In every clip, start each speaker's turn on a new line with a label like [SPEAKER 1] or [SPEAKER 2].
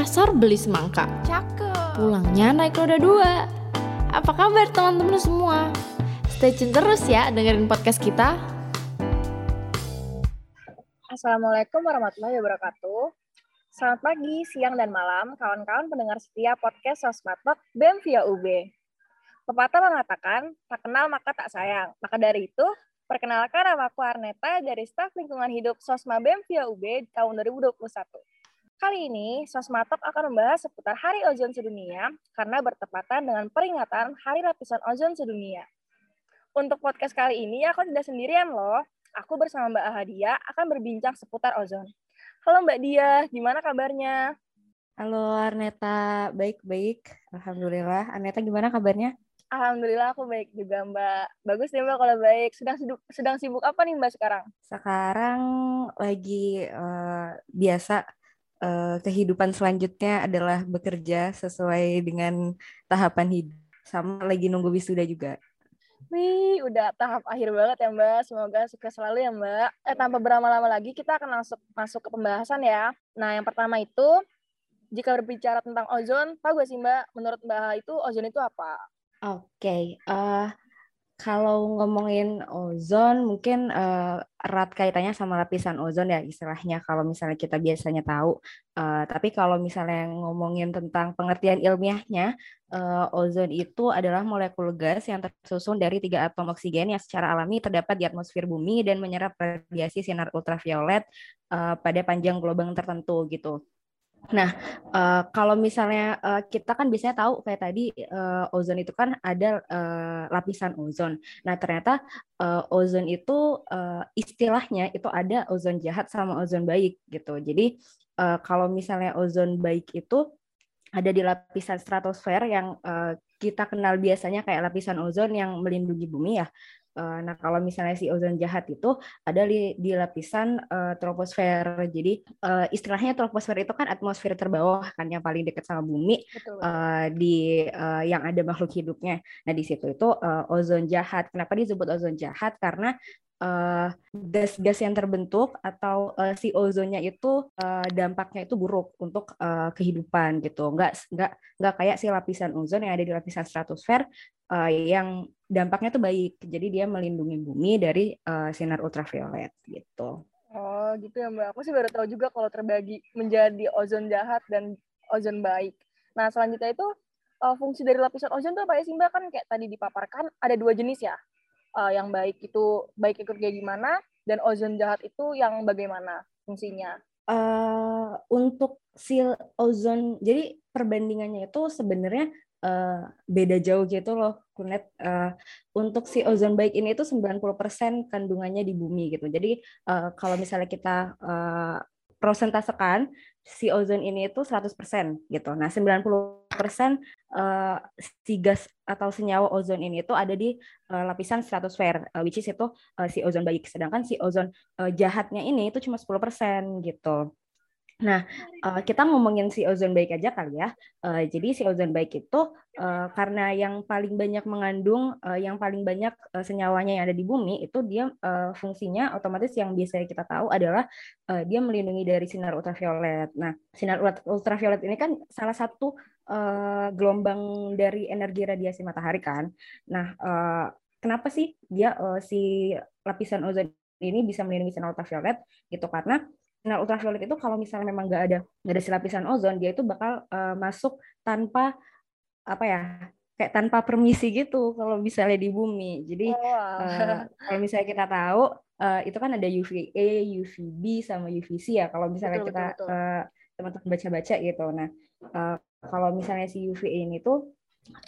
[SPEAKER 1] pasar beli semangka.
[SPEAKER 2] Cakep.
[SPEAKER 1] Pulangnya naik roda dua. Apa kabar teman-teman semua? Stay tune terus ya dengerin podcast kita.
[SPEAKER 2] Assalamualaikum warahmatullahi wabarakatuh. Selamat pagi, siang, dan malam kawan-kawan pendengar setia podcast Sosmatok BEM via UB. Pepatah mengatakan, tak kenal maka tak sayang. Maka dari itu, perkenalkan nama aku Arneta dari staf lingkungan hidup Sosma BEM via UB tahun 2021. Kali ini, Sosmatok akan membahas seputar Hari Ozon Sedunia karena bertepatan dengan peringatan Hari Lapisan Ozon Sedunia. Untuk podcast kali ini, aku tidak sendirian loh. Aku bersama Mbak Ahadia akan berbincang seputar ozon. Halo Mbak Dia, gimana kabarnya?
[SPEAKER 3] Halo Arneta, baik-baik. Alhamdulillah. Arneta gimana kabarnya?
[SPEAKER 2] Alhamdulillah aku baik juga Mbak. Bagus nih Mbak kalau baik. Sedang sibuk, sedang sibuk apa nih Mbak sekarang?
[SPEAKER 3] Sekarang lagi uh, biasa uh, kehidupan selanjutnya adalah bekerja sesuai dengan tahapan hidup. Sama lagi nunggu wisuda juga.
[SPEAKER 2] Wih, udah tahap akhir banget ya Mbak. Semoga sukses selalu ya Mbak. Eh, tanpa berlama-lama lagi, kita akan masuk masuk ke pembahasan ya. Nah, yang pertama itu, jika berbicara tentang ozon, tahu gak sih Mbak, menurut Mbak itu ozon itu apa?
[SPEAKER 3] Oke, okay. uh, eh, kalau ngomongin ozon mungkin uh, erat kaitannya sama lapisan ozon ya istilahnya kalau misalnya kita biasanya tahu. Uh, tapi kalau misalnya ngomongin tentang pengertian ilmiahnya, uh, ozon itu adalah molekul gas yang tersusun dari tiga atom oksigen yang secara alami terdapat di atmosfer bumi dan menyerap radiasi sinar ultraviolet uh, pada panjang gelombang tertentu gitu. Nah, uh, kalau misalnya uh, kita kan biasanya tahu kayak tadi uh, ozon itu kan ada uh, lapisan ozon. Nah, ternyata uh, ozon itu uh, istilahnya itu ada ozon jahat sama ozon baik gitu. Jadi uh, kalau misalnya ozon baik itu ada di lapisan stratosfer yang uh, kita kenal biasanya kayak lapisan ozon yang melindungi bumi ya. Eh, nah, kalau misalnya si ozon jahat itu ada di, di lapisan uh, troposfer. Jadi uh, istilahnya troposfer itu kan atmosfer terbawah kan yang paling dekat sama bumi Betul. Uh, di uh, yang ada makhluk hidupnya. Nah, di situ itu uh, ozon jahat. Kenapa disebut ozon jahat? Karena gas-gas uh, yang terbentuk atau uh, si ozonnya itu uh, dampaknya itu buruk untuk uh, kehidupan gitu. Enggak enggak enggak kayak si lapisan ozon yang ada di lapisan stratosfer uh, yang dampaknya tuh baik. Jadi dia melindungi bumi dari uh, sinar ultraviolet gitu.
[SPEAKER 2] Oh gitu ya Mbak. Aku sih baru tahu juga kalau terbagi menjadi ozon jahat dan ozon baik. Nah selanjutnya itu uh, fungsi dari lapisan ozon tuh apa ya sih Mbak? Kan kayak tadi dipaparkan ada dua jenis ya. Uh, yang baik itu baik itu kayak gimana dan ozon jahat itu yang bagaimana fungsinya?
[SPEAKER 3] Uh, untuk si ozon, jadi perbandingannya itu sebenarnya uh, beda jauh gitu loh Kunet uh, untuk si ozon baik ini itu 90% kandungannya di bumi gitu. Jadi uh, kalau misalnya kita uh, prosentasekan si ozon ini itu 100% gitu. Nah, 90% uh, si gas atau senyawa ozon ini itu ada di uh, lapisan stratosfer uh, which is itu uh, si ozon baik. Sedangkan si ozon uh, jahatnya ini itu cuma 10% gitu. Nah, uh, kita ngomongin si ozon baik aja kali ya. Uh, jadi si ozon baik itu uh, karena yang paling banyak mengandung, yang paling banyak senyawanya yang ada di bumi itu dia fungsinya otomatis yang biasanya kita tahu adalah dia melindungi dari sinar ultraviolet. Nah, sinar ultraviolet ini kan salah satu gelombang dari energi radiasi matahari kan. Nah, kenapa sih dia si lapisan ozon ini bisa melindungi sinar ultraviolet gitu karena sinar ultraviolet itu kalau misalnya memang nggak ada nggak ada si lapisan ozon dia itu bakal uh, masuk tanpa apa ya kayak tanpa permisi gitu kalau misalnya di bumi jadi oh, wow. uh, kalau misalnya kita tahu uh, itu kan ada UVA, UVB sama UVC ya kalau misalnya betul, kita betul, betul. Uh, teman-teman baca-baca gitu nah uh, kalau misalnya si UVA ini tuh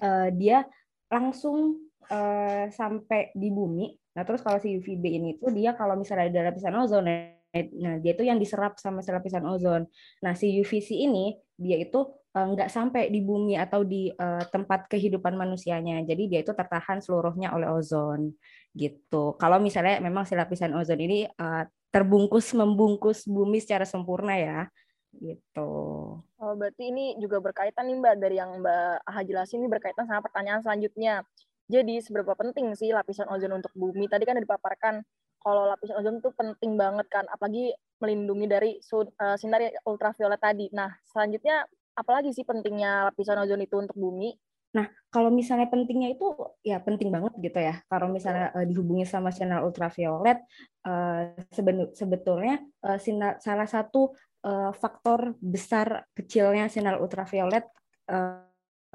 [SPEAKER 3] uh, dia langsung uh, sampai di bumi nah terus kalau si UVB ini tuh dia kalau misalnya ada lapisan ozon Nah, dia itu yang diserap sama lapisan ozon. Nah, si UVC ini dia itu uh, nggak sampai di bumi atau di uh, tempat kehidupan manusianya. Jadi dia itu tertahan seluruhnya oleh ozon gitu. Kalau misalnya memang si lapisan ozon ini uh, terbungkus membungkus bumi secara sempurna ya gitu.
[SPEAKER 2] Oh, berarti ini juga berkaitan nih Mbak dari yang Mbak Aha jelasin ini berkaitan sama pertanyaan selanjutnya. Jadi seberapa penting sih lapisan ozon untuk bumi? Tadi kan dipaparkan kalau lapisan ozon itu penting banget kan, apalagi melindungi dari uh, sinar ultraviolet tadi. Nah, selanjutnya apalagi sih pentingnya lapisan ozon itu untuk bumi?
[SPEAKER 3] Nah, kalau misalnya pentingnya itu ya penting banget gitu ya. Kalau misalnya uh, dihubungi sama sinar ultraviolet, uh, sebetulnya uh, sinar, salah satu uh, faktor besar kecilnya sinar ultraviolet uh,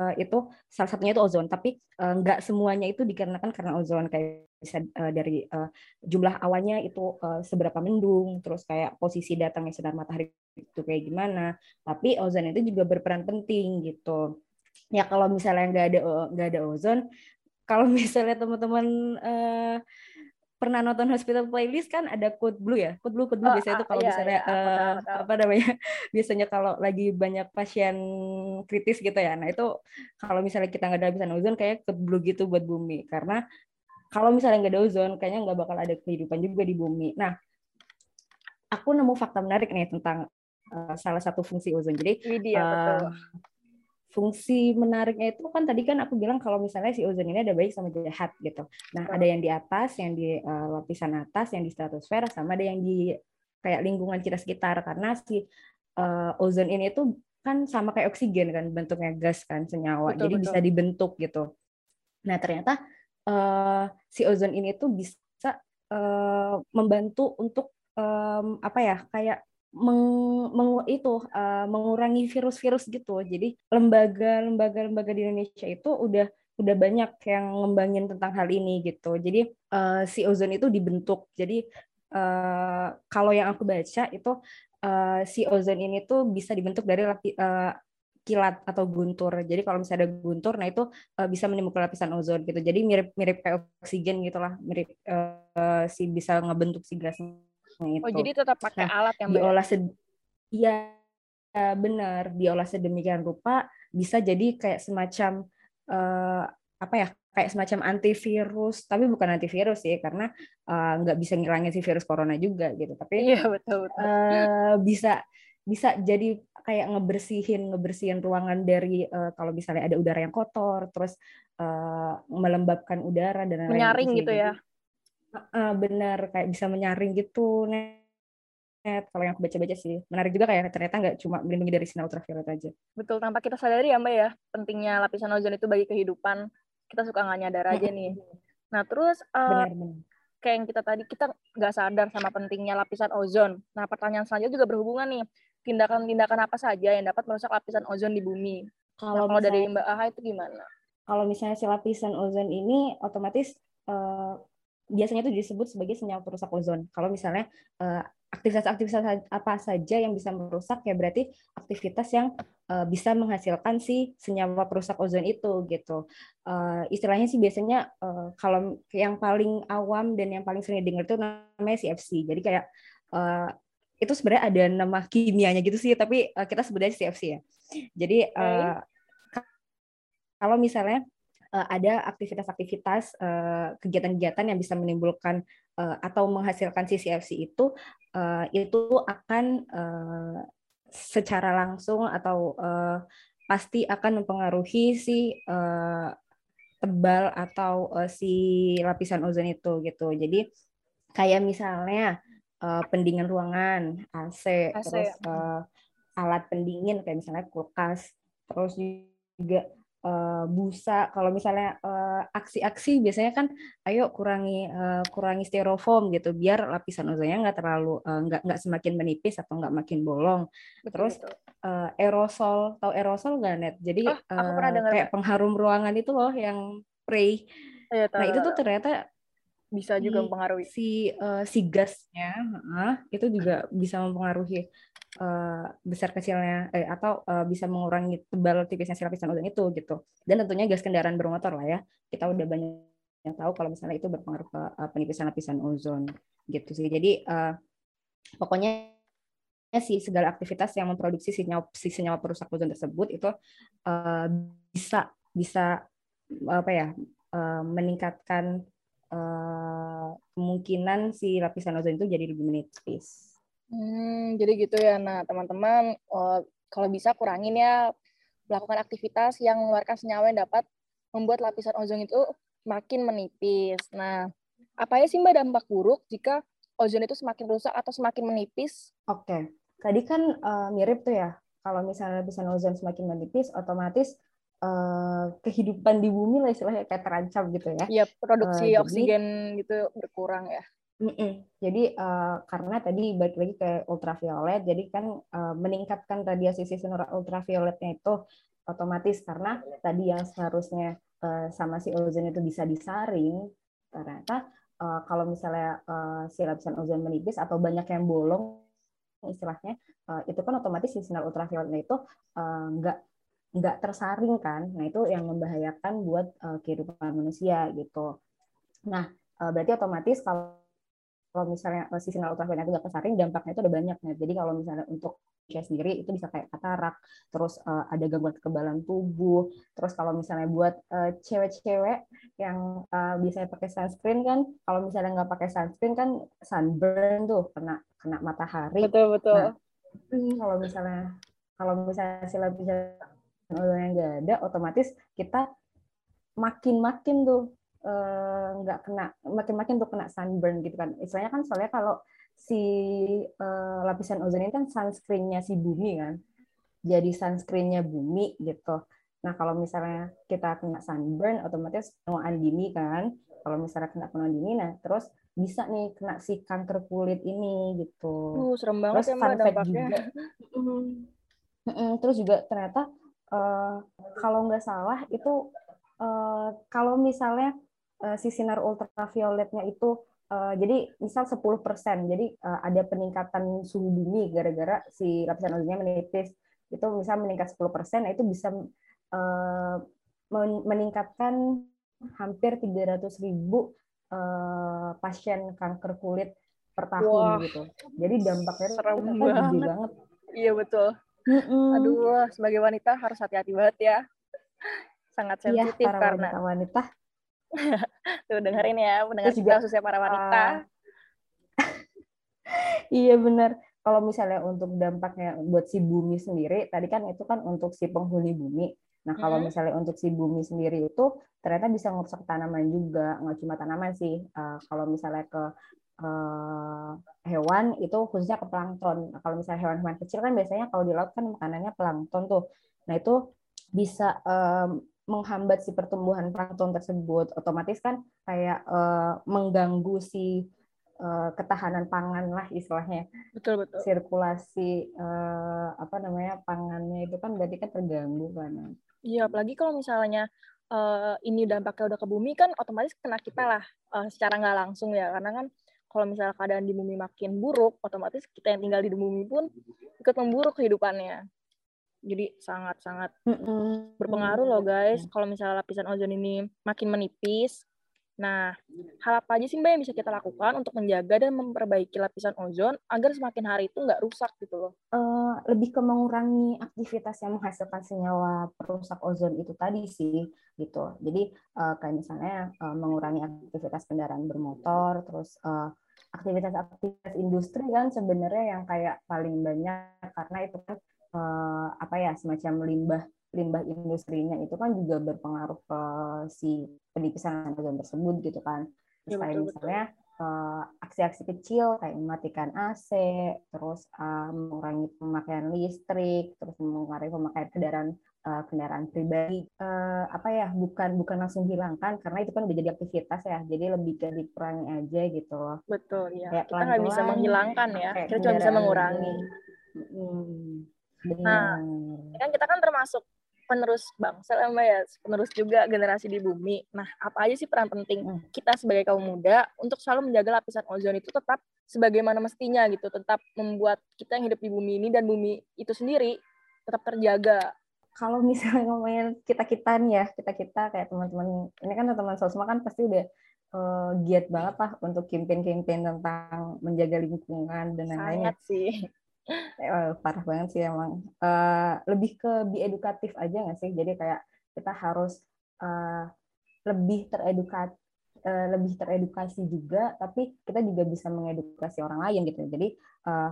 [SPEAKER 3] uh, itu salah satunya itu ozon. Tapi uh, nggak semuanya itu dikarenakan karena ozon kayak bisa uh, dari uh, jumlah awannya itu uh, seberapa mendung, terus kayak posisi datangnya sinar matahari itu kayak gimana. Tapi ozon itu juga berperan penting gitu. Ya kalau misalnya nggak ada nggak ada ozon kalau misalnya teman-teman uh, pernah nonton hospital playlist kan ada code blue ya? Code blue code blue oh, biasanya itu kalau iya, misalnya iya, uh, apa namanya biasanya kalau lagi banyak pasien kritis gitu ya. Nah itu kalau misalnya kita nggak ada habisan ozon kayak code blue gitu buat bumi. Karena kalau misalnya nggak ada ozon kayaknya nggak bakal ada kehidupan juga di bumi nah aku nemu fakta menarik nih tentang uh, salah satu fungsi ozon jadi
[SPEAKER 2] Widya, uh, betul
[SPEAKER 3] fungsi menariknya itu kan tadi kan aku bilang kalau misalnya si ozon ini ada baik sama jahat gitu. Nah, ada yang di atas, yang di uh, lapisan atas, yang di stratosfer, sama ada yang di kayak lingkungan kita sekitar karena si uh, ozon ini tuh kan sama kayak oksigen kan bentuknya gas kan senyawa. Betul, Jadi betul. bisa dibentuk gitu. Nah, ternyata uh, si ozon ini tuh bisa uh, membantu untuk um, apa ya? kayak meng, meng itu uh, mengurangi virus-virus gitu. Jadi lembaga-lembaga-lembaga di Indonesia itu udah udah banyak yang ngembangin tentang hal ini gitu. Jadi uh, si ozon itu dibentuk. Jadi uh, kalau yang aku baca itu uh, si ozon ini tuh bisa dibentuk dari lapi, uh, kilat atau guntur. Jadi kalau misalnya ada guntur, nah itu uh, bisa menimbulkan lapisan ozon gitu. Jadi mirip-mirip kayak oksigen gitulah, mirip uh, si bisa ngebentuk si gasnya
[SPEAKER 2] itu. Oh, jadi tetap pakai nah, alat yang
[SPEAKER 3] diolah Iya, benar, diolah sedemikian rupa bisa jadi kayak semacam uh, apa ya? kayak semacam antivirus, tapi bukan antivirus sih karena uh, nggak bisa ngilangin si virus corona juga gitu. Tapi
[SPEAKER 2] iya betul betul.
[SPEAKER 3] Uh, bisa bisa jadi kayak ngebersihin ngebersihin ruangan dari uh, kalau misalnya ada udara yang kotor, terus uh, melembabkan udara dan
[SPEAKER 2] lain-lain. Menyaring gitu ya?
[SPEAKER 3] Uh, benar kayak bisa menyaring gitu net. Kalau yang aku baca-baca sih menarik juga kayak ternyata nggak cuma melindungi dari sinar ultraviolet aja.
[SPEAKER 2] Betul tanpa kita sadari ya mbak ya pentingnya lapisan ozon itu bagi kehidupan kita suka nggak nyadar aja nih. Nah terus uh, benar, benar. kayak yang kita tadi kita nggak sadar sama pentingnya lapisan ozon. Nah pertanyaan selanjutnya juga berhubungan nih tindakan-tindakan apa saja yang dapat merusak lapisan ozon di bumi kalau, nah, kalau dari mbak Aha itu gimana
[SPEAKER 3] kalau misalnya si lapisan ozon ini otomatis uh, biasanya itu disebut sebagai senyawa perusak ozon. Kalau misalnya uh, aktivitas-aktivitas apa saja yang bisa merusak ya berarti aktivitas yang uh, bisa menghasilkan si senyawa perusak ozon itu gitu. Uh, istilahnya sih biasanya uh, kalau yang paling awam dan yang paling sering didengar itu namanya CFC. Jadi kayak uh, itu sebenarnya ada nama kimianya gitu sih, tapi uh, kita sebutnya CFC ya. Jadi uh, kalau misalnya uh, ada aktivitas-aktivitas uh, kegiatan-kegiatan yang bisa menimbulkan uh, atau menghasilkan CCFC itu uh, itu akan uh, secara langsung atau uh, pasti akan mempengaruhi si uh, tebal atau uh, si lapisan ozon itu gitu. Jadi kayak misalnya uh, pendingin ruangan, AC, AC. terus uh, alat pendingin kayak misalnya kulkas, terus juga uh, busa. Kalau misalnya uh, aksi-aksi biasanya kan ayo kurangi uh, kurangi styrofoam gitu biar lapisan ozonnya nggak terlalu uh, nggak nggak semakin menipis atau nggak makin bolong. Betul, terus Uh, aerosol. Tahu aerosol nggak net? Jadi oh, uh, kayak pengharum ruangan itu loh yang spray. Ya, nah itu tuh ternyata
[SPEAKER 2] bisa juga mempengaruhi
[SPEAKER 3] si uh, si gasnya uh, itu juga bisa mempengaruhi uh, besar kecilnya eh, atau uh, bisa mengurangi tebal tipisnya si lapisan ozon itu gitu. Dan tentunya gas kendaraan bermotor lah ya. Kita udah banyak yang tahu kalau misalnya itu berpengaruh ke uh, penipisan lapisan ozon gitu sih. Jadi uh, pokoknya si segala aktivitas yang memproduksi senyawa si senyawa perusak ozon tersebut itu uh, bisa bisa apa ya uh, meningkatkan uh, kemungkinan si lapisan ozon itu jadi lebih menipis.
[SPEAKER 2] Hmm, jadi gitu ya. Nah, teman-teman, uh, kalau bisa kurangin ya melakukan aktivitas yang mengeluarkan senyawa yang dapat membuat lapisan ozon itu makin menipis. Nah, apa ya sih Mbak dampak buruk jika ozon itu semakin rusak atau semakin menipis?
[SPEAKER 3] Oke, okay. tadi kan uh, mirip tuh ya. kalau misalnya lapisan ozon semakin menipis, otomatis uh, kehidupan di bumi lah istilahnya kayak terancam gitu ya.
[SPEAKER 2] Iya, produksi uh, oksigen jadi, gitu berkurang ya.
[SPEAKER 3] Mm -mm. Jadi uh, karena tadi balik lagi ke ultraviolet, jadi kan uh, meningkatkan radiasi sinar ultravioletnya itu otomatis karena tadi yang seharusnya uh, sama si ozon itu bisa disaring, ternyata uh, kalau misalnya uh, si lapisan ozon menipis atau banyak yang bolong istilahnya, uh, itu kan otomatis si sinar ultravioletnya itu nggak uh, nggak tersaring kan, nah itu yang membahayakan buat uh, kehidupan manusia gitu. Nah uh, berarti otomatis kalau kalau misalnya eh, si sinar ultraviolet itu nggak kesaring dampaknya itu ada banyak ya jadi kalau misalnya untuk saya sendiri itu bisa kayak katarak terus uh, ada gangguan kekebalan tubuh terus kalau misalnya buat uh, cewek-cewek yang uh, biasanya pakai sunscreen kan kalau misalnya nggak pakai sunscreen kan sunburn tuh kena kena matahari.
[SPEAKER 2] Betul betul. Nah,
[SPEAKER 3] kalau misalnya kalau misalnya si lapisan yang nggak ada otomatis kita makin makin tuh Eh, nggak uh, kena makin-makin tuh kena sunburn gitu kan. Istilahnya kan soalnya kalau si uh, lapisan ozon ini kan sunscreennya si bumi kan jadi sunscreennya bumi gitu. Nah kalau misalnya kita kena sunburn otomatis penuaan dini kan. Kalau misalnya kena penuaan dini nah terus bisa nih kena si kanker kulit ini gitu.
[SPEAKER 2] Uh, serem banget terus ya fun fact juga.
[SPEAKER 3] Terus juga ternyata uh, kalau nggak salah itu uh, kalau misalnya uh, si sinar ultravioletnya itu uh, jadi misal 10%. Jadi uh, ada peningkatan suhu bumi gara-gara si lapisan ozonnya menipis. Itu misal meningkat 10%, nah itu bisa uh, meningkatkan hampir 300 ribu uh, pasien kanker kulit per tahun Wah. gitu. Jadi dampaknya
[SPEAKER 2] itu banget. gede banget. Iya betul. Mm -mm. Aduh, sebagai wanita harus hati-hati banget ya. Sangat iya, sensitif
[SPEAKER 3] iya,
[SPEAKER 2] karena
[SPEAKER 3] wanita, -wanita
[SPEAKER 2] Tuh dengerin ya, mendengar juga khususnya para wanita. Uh,
[SPEAKER 3] iya benar. Kalau misalnya untuk dampaknya buat si bumi sendiri, tadi kan itu kan untuk si penghuni bumi. Nah kalau hmm. misalnya untuk si bumi sendiri itu ternyata bisa merusak tanaman juga, nggak cuma tanaman sih. Uh, kalau misalnya ke uh, hewan itu khususnya ke plankton. Nah, kalau misalnya hewan-hewan kecil kan biasanya kalau di laut kan makanannya plankton tuh. Nah itu bisa um, menghambat si pertumbuhan plankton tersebut, otomatis kan kayak uh, mengganggu si uh, ketahanan pangan lah istilahnya.
[SPEAKER 2] Betul betul.
[SPEAKER 3] Sirkulasi uh, apa namanya pangannya itu kan berarti kan terganggu kan.
[SPEAKER 2] Iya, apalagi kalau misalnya uh, ini dampaknya udah ke bumi kan otomatis kena kita lah uh, secara nggak langsung ya, karena kan kalau misalnya keadaan di bumi makin buruk, otomatis kita yang tinggal di bumi pun ikut memburuk kehidupannya. Jadi sangat-sangat berpengaruh loh guys kalau misalnya lapisan ozon ini makin menipis. Nah, hal apa aja sih Mbak yang bisa kita lakukan untuk menjaga dan memperbaiki lapisan ozon agar semakin hari itu nggak rusak gitu loh?
[SPEAKER 3] Uh, lebih ke mengurangi aktivitas yang menghasilkan senyawa perusak ozon itu tadi sih gitu. Jadi uh, kayak misalnya uh, mengurangi aktivitas kendaraan bermotor, terus uh, aktivitas-aktivitas industri kan sebenarnya yang kayak paling banyak karena itu kan uh, apa ya semacam limbah limbah industrinya itu kan juga berpengaruh ke si penipisan ozon tersebut gitu kan. Terus ya, kayak betul, misalnya uh, aksi-aksi kecil kayak mematikan AC, terus uh, mengurangi pemakaian listrik, terus mengurangi pemakaian kendaraan uh, kendaraan pribadi. Uh, apa ya bukan bukan langsung hilangkan karena itu kan udah jadi aktivitas ya, jadi lebih ke dikurangi aja gitu loh.
[SPEAKER 2] Betul ya. Kayak kita nggak bisa menghilangkan ya, kita cuma bisa mengurangi. Hmm Nah, kan kita kan termasuk penerus bangsa ya Mbak ya, penerus juga generasi di bumi. Nah, apa aja sih peran penting hmm. kita sebagai kaum muda untuk selalu menjaga lapisan ozon itu tetap sebagaimana mestinya gitu, tetap membuat kita yang hidup di bumi ini dan bumi itu sendiri tetap terjaga.
[SPEAKER 3] Kalau misalnya ngomongin kita-kita nih ya, kita-kita kayak teman-teman, ini kan teman-teman sosma kan pasti udah uh, giat banget lah untuk campaign-campaign tentang menjaga lingkungan dan lain-lain.
[SPEAKER 2] Sangat sih
[SPEAKER 3] eh, parah banget sih emang. Uh, lebih ke bi edukatif aja nggak sih? Jadi kayak kita harus uh, lebih teredukat uh, lebih teredukasi juga, tapi kita juga bisa mengedukasi orang lain gitu. Jadi uh,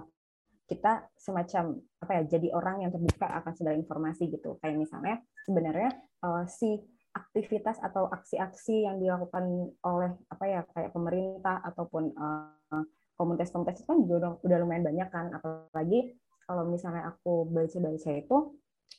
[SPEAKER 3] kita semacam apa ya? Jadi orang yang terbuka akan segala informasi gitu. Kayak misalnya sebenarnya uh, si aktivitas atau aksi-aksi yang dilakukan oleh apa ya kayak pemerintah ataupun uh, komunitas-komunitas itu kan juga udah, udah lumayan banyak kan apalagi kalau misalnya aku baca-baca itu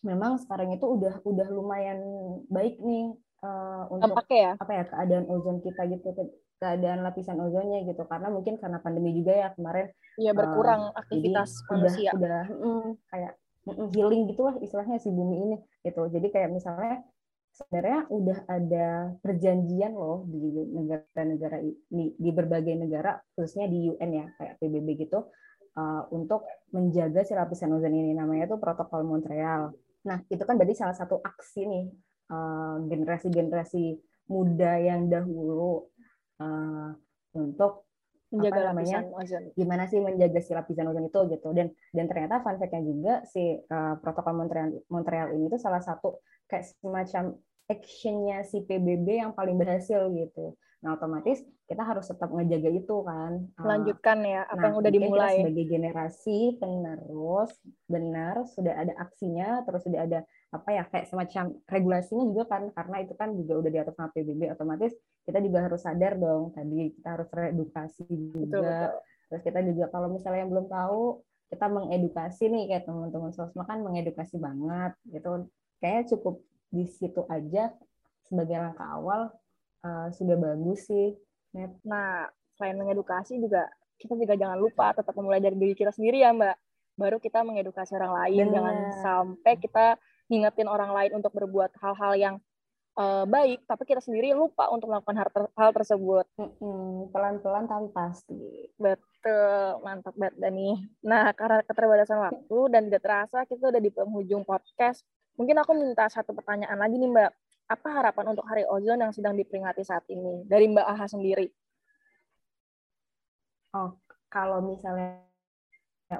[SPEAKER 3] memang sekarang itu udah udah lumayan baik nih uh, untuk
[SPEAKER 2] ya?
[SPEAKER 3] apa ya keadaan ozon kita gitu keadaan lapisan ozonnya gitu karena mungkin karena pandemi juga ya kemarin
[SPEAKER 2] Iya berkurang uh, aktivitas
[SPEAKER 3] jadi
[SPEAKER 2] manusia.
[SPEAKER 3] Udah, udah mm, kayak mm, healing gitulah istilahnya si bumi ini gitu. Jadi kayak misalnya sebenarnya udah ada perjanjian loh di negara-negara ini di berbagai negara khususnya di UN ya kayak PBB gitu uh, untuk menjaga si lapisan ozon ini namanya tuh protokol Montreal. Nah itu kan berarti salah satu aksi nih uh, generasi-generasi uh, muda yang dahulu uh, untuk
[SPEAKER 2] menjaga
[SPEAKER 3] apa namanya ozon. gimana sih menjaga si lapisan ozon itu gitu dan dan ternyata fun fact-nya juga si uh, protokol Montreal Montreal ini tuh salah satu kayak semacam actionnya si PBB yang paling berhasil gitu nah otomatis kita harus tetap ngejaga itu kan.
[SPEAKER 2] Melanjutkan ya apa
[SPEAKER 3] nah,
[SPEAKER 2] yang udah dimulai
[SPEAKER 3] kita sebagai generasi penerus benar sudah ada aksinya terus sudah ada apa ya kayak semacam regulasinya juga kan karena itu kan juga udah diatur sama PBB otomatis kita juga harus sadar dong tadi kita harus reedukasi juga. Betul, betul. terus kita juga kalau misalnya yang belum tahu kita mengedukasi nih kayak teman-teman sosma kan mengedukasi banget gitu. Kayak cukup di situ aja sebagai langkah awal uh, sudah bagus sih
[SPEAKER 2] Net. nah selain mengedukasi juga kita juga jangan lupa tetap memulai dari diri kita sendiri ya mbak baru kita mengedukasi orang lain Bener. jangan sampai kita ngingetin orang lain untuk berbuat hal-hal yang uh, baik, tapi kita sendiri lupa untuk melakukan hal, ter hal tersebut.
[SPEAKER 3] Pelan-pelan tapi pasti.
[SPEAKER 2] Betul, mantap banget Dani. Nah, karena keterbatasan waktu dan tidak terasa kita udah di penghujung podcast. Mungkin aku minta satu pertanyaan lagi nih Mbak. Apa harapan untuk Hari Ozon yang sedang diperingati saat ini? Dari Mbak Aha sendiri?
[SPEAKER 3] Oh, kalau misalnya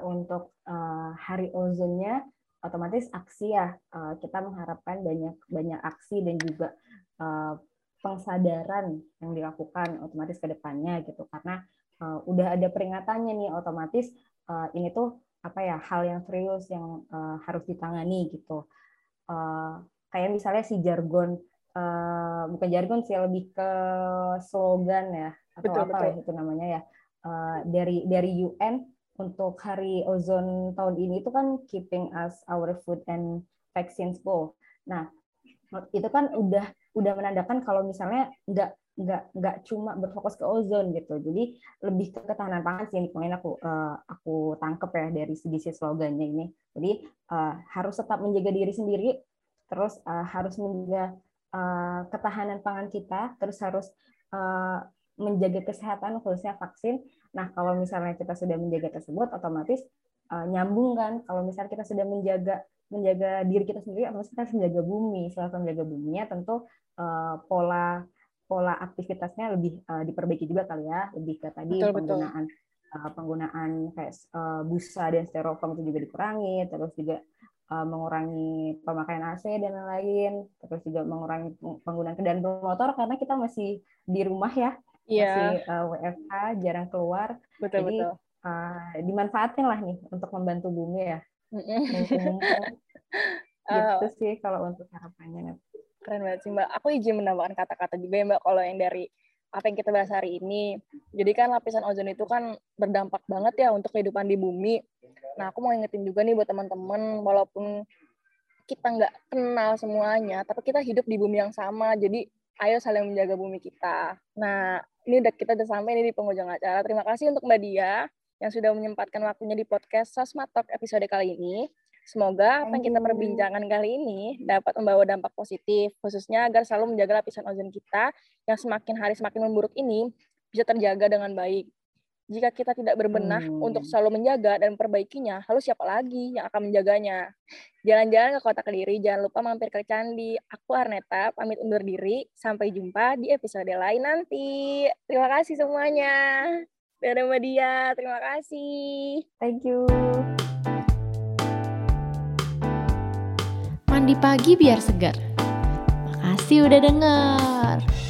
[SPEAKER 3] untuk uh, Hari Ozonnya otomatis aksi ya. Uh, kita mengharapkan banyak banyak aksi dan juga uh, pengsadaran yang dilakukan otomatis ke depannya gitu. Karena uh, udah ada peringatannya nih otomatis uh, ini tuh apa ya hal yang serius yang uh, harus ditangani gitu. Uh, kayak misalnya si jargon uh, bukan jargon sih lebih ke slogan ya atau betul, apa betul. ya itu namanya ya uh, dari dari UN untuk hari ozon tahun ini itu kan keeping us our food and vaccines full. Nah, itu kan udah udah menandakan kalau misalnya nggak nggak nggak cuma berfokus ke ozon gitu jadi lebih ke ketahanan pangan sih yang aku uh, aku tangkep ya dari segi slogannya ini jadi uh, harus tetap menjaga diri sendiri terus uh, harus menjaga uh, ketahanan pangan kita terus harus uh, menjaga kesehatan khususnya vaksin. Nah, kalau misalnya kita sudah menjaga tersebut, otomatis uh, nyambung kan. Kalau misalnya kita sudah menjaga menjaga diri kita sendiri, otomatis kita harus menjaga bumi. Selain menjaga buminya, tentu uh, pola pola aktivitasnya lebih uh, diperbaiki juga kali ya. Lebih ke tadi betul, penggunaan betul. Uh, penggunaan kayak uh, busa dan styrofoam itu juga dikurangi, terus juga uh, mengurangi pemakaian AC dan lain-lain, terus juga mengurangi penggunaan kendaraan bermotor karena kita masih di rumah ya yeah. masih uh, eh, WFH jarang keluar.
[SPEAKER 2] Betul,
[SPEAKER 3] jadi
[SPEAKER 2] betul.
[SPEAKER 3] Uh, dimanfaatin lah nih untuk membantu bumi ya. Gitu uh, sih kalau untuk harapannya
[SPEAKER 2] keren banget sih mbak. Aku izin menambahkan kata-kata juga ya mbak. Kalau yang dari apa yang kita bahas hari ini jadi kan lapisan ozon itu kan berdampak banget ya untuk kehidupan di bumi nah aku mau ingetin juga nih buat teman-teman walaupun kita nggak kenal semuanya tapi kita hidup di bumi yang sama jadi ayo saling menjaga bumi kita. Nah, ini udah kita udah sampai nih di penghujung acara. Terima kasih untuk Mbak Dia yang sudah menyempatkan waktunya di podcast Sosma Talk episode kali ini. Semoga apa yang kita perbincangkan kali ini dapat membawa dampak positif, khususnya agar selalu menjaga lapisan ozon kita yang semakin hari semakin memburuk ini bisa terjaga dengan baik. Jika kita tidak berbenah hmm. untuk selalu menjaga dan memperbaikinya, lalu siapa lagi yang akan menjaganya? Jalan-jalan ke kota Kediri, jangan lupa mampir ke Candi. Aku Arneta, pamit undur diri. Sampai jumpa di episode lain nanti. Terima kasih semuanya. Dadah Mbak Dia, terima kasih.
[SPEAKER 3] Thank you.
[SPEAKER 1] Mandi pagi biar segar. Makasih udah denger.